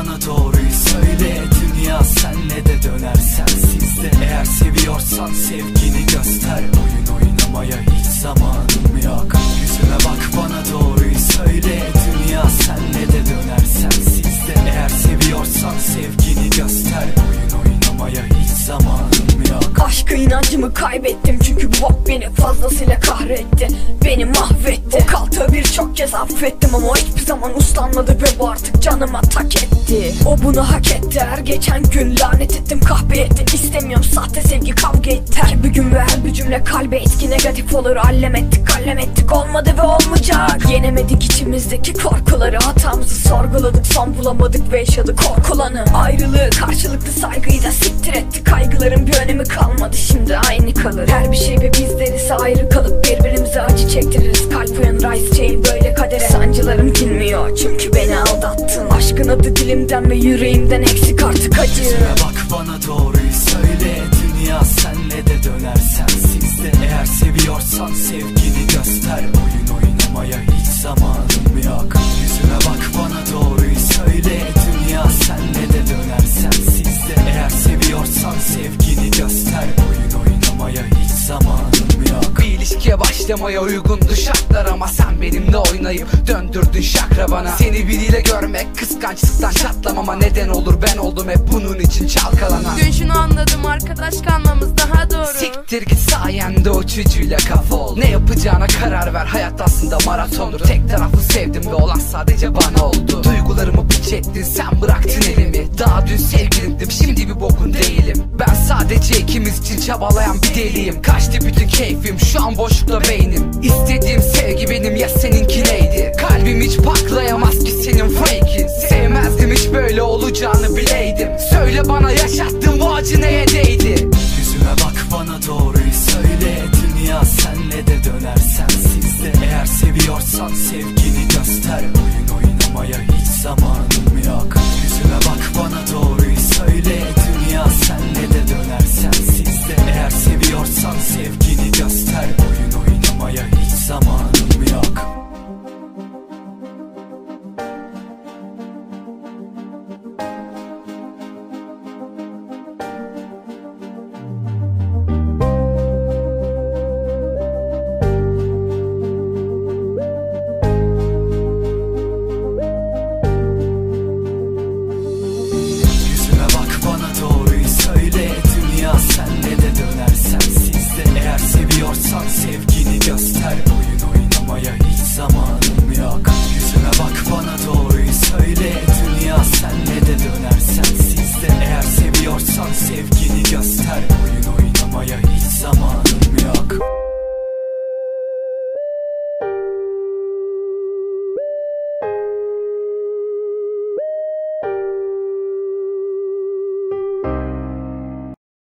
bana doğruyu söyle Dünya senle de döner sensiz de Eğer seviyorsan sevgini göster Oyun oynamaya hiç zamanım yok. Yüzüme bak bana doğruyu söyle Dünya senle de döner sensiz de Eğer seviyorsan sevgini göster Oyun oynamaya hiç zamanım yok. Aşkı inancımı kaybettim çünkü bu bok beni fazlasıyla kahretti Beni mahvetti. O kaltığı birçok kez affettim ama hiçbir zaman uslanmadı ve bu artık canıma tak etti. O bunu hak etti. Her geçen gün lanet ettim kahpe etti İstemiyorum sahte sevgi kavga etti. Her bir gün ve bir cümle kalbe etki negatif olur. Allem ettik kallem ettik. Olmadı ve olmayacak. Yenemedik içimizdeki korkuları. Hatamızı sorguladık Son bulamadık ve yaşadık korkulanı. Ayrılığı karşılıklı saygıyı da siktir ettik. Kaygıların bir önemi kalmadı. Şimdi aynı kalır. Her bir şey ve bizler ise ayrı kalıp birbirimize acı çektiririz dilimden ve yüreğimden eksik artık acı Yüzüme bak bana doğruyu söyle. Dünya senle de döner sensiz de Eğer seviyorsan sevgini göster. Oyun oynamaya hiç zamanım yok başlamaya uygundu şartlar ama sen benimle oynayıp döndürdün şakra bana. Seni biriyle görmek kıskançlıktan çatlamama neden olur. Ben oldum hep bunun için çalkalanan. Dün şunu anladım arkadaş kalmamız daha doğru. Siktir git sayende o çocuğuyla kafa ol. Ne yapacağına karar ver hayat aslında maratondur. Tek taraflı sevdim ve olan sadece bana oldu. Duygularımı piç ettin sen bıraktın elimi. Daha dün sevgilimdim şimdi bir bokun değilim. Ben sadece ikimiz için çabalayan bir deliyim. Kaçtı bütün keyfim şu an boşlukta beynim İstediğim sevgi benim ya seninki neydi? Kalbim hiç paklayamaz ki senin fake'in Sevmezdim hiç böyle olacağını bileydim. Söyle bana yaşattığın bu acı neye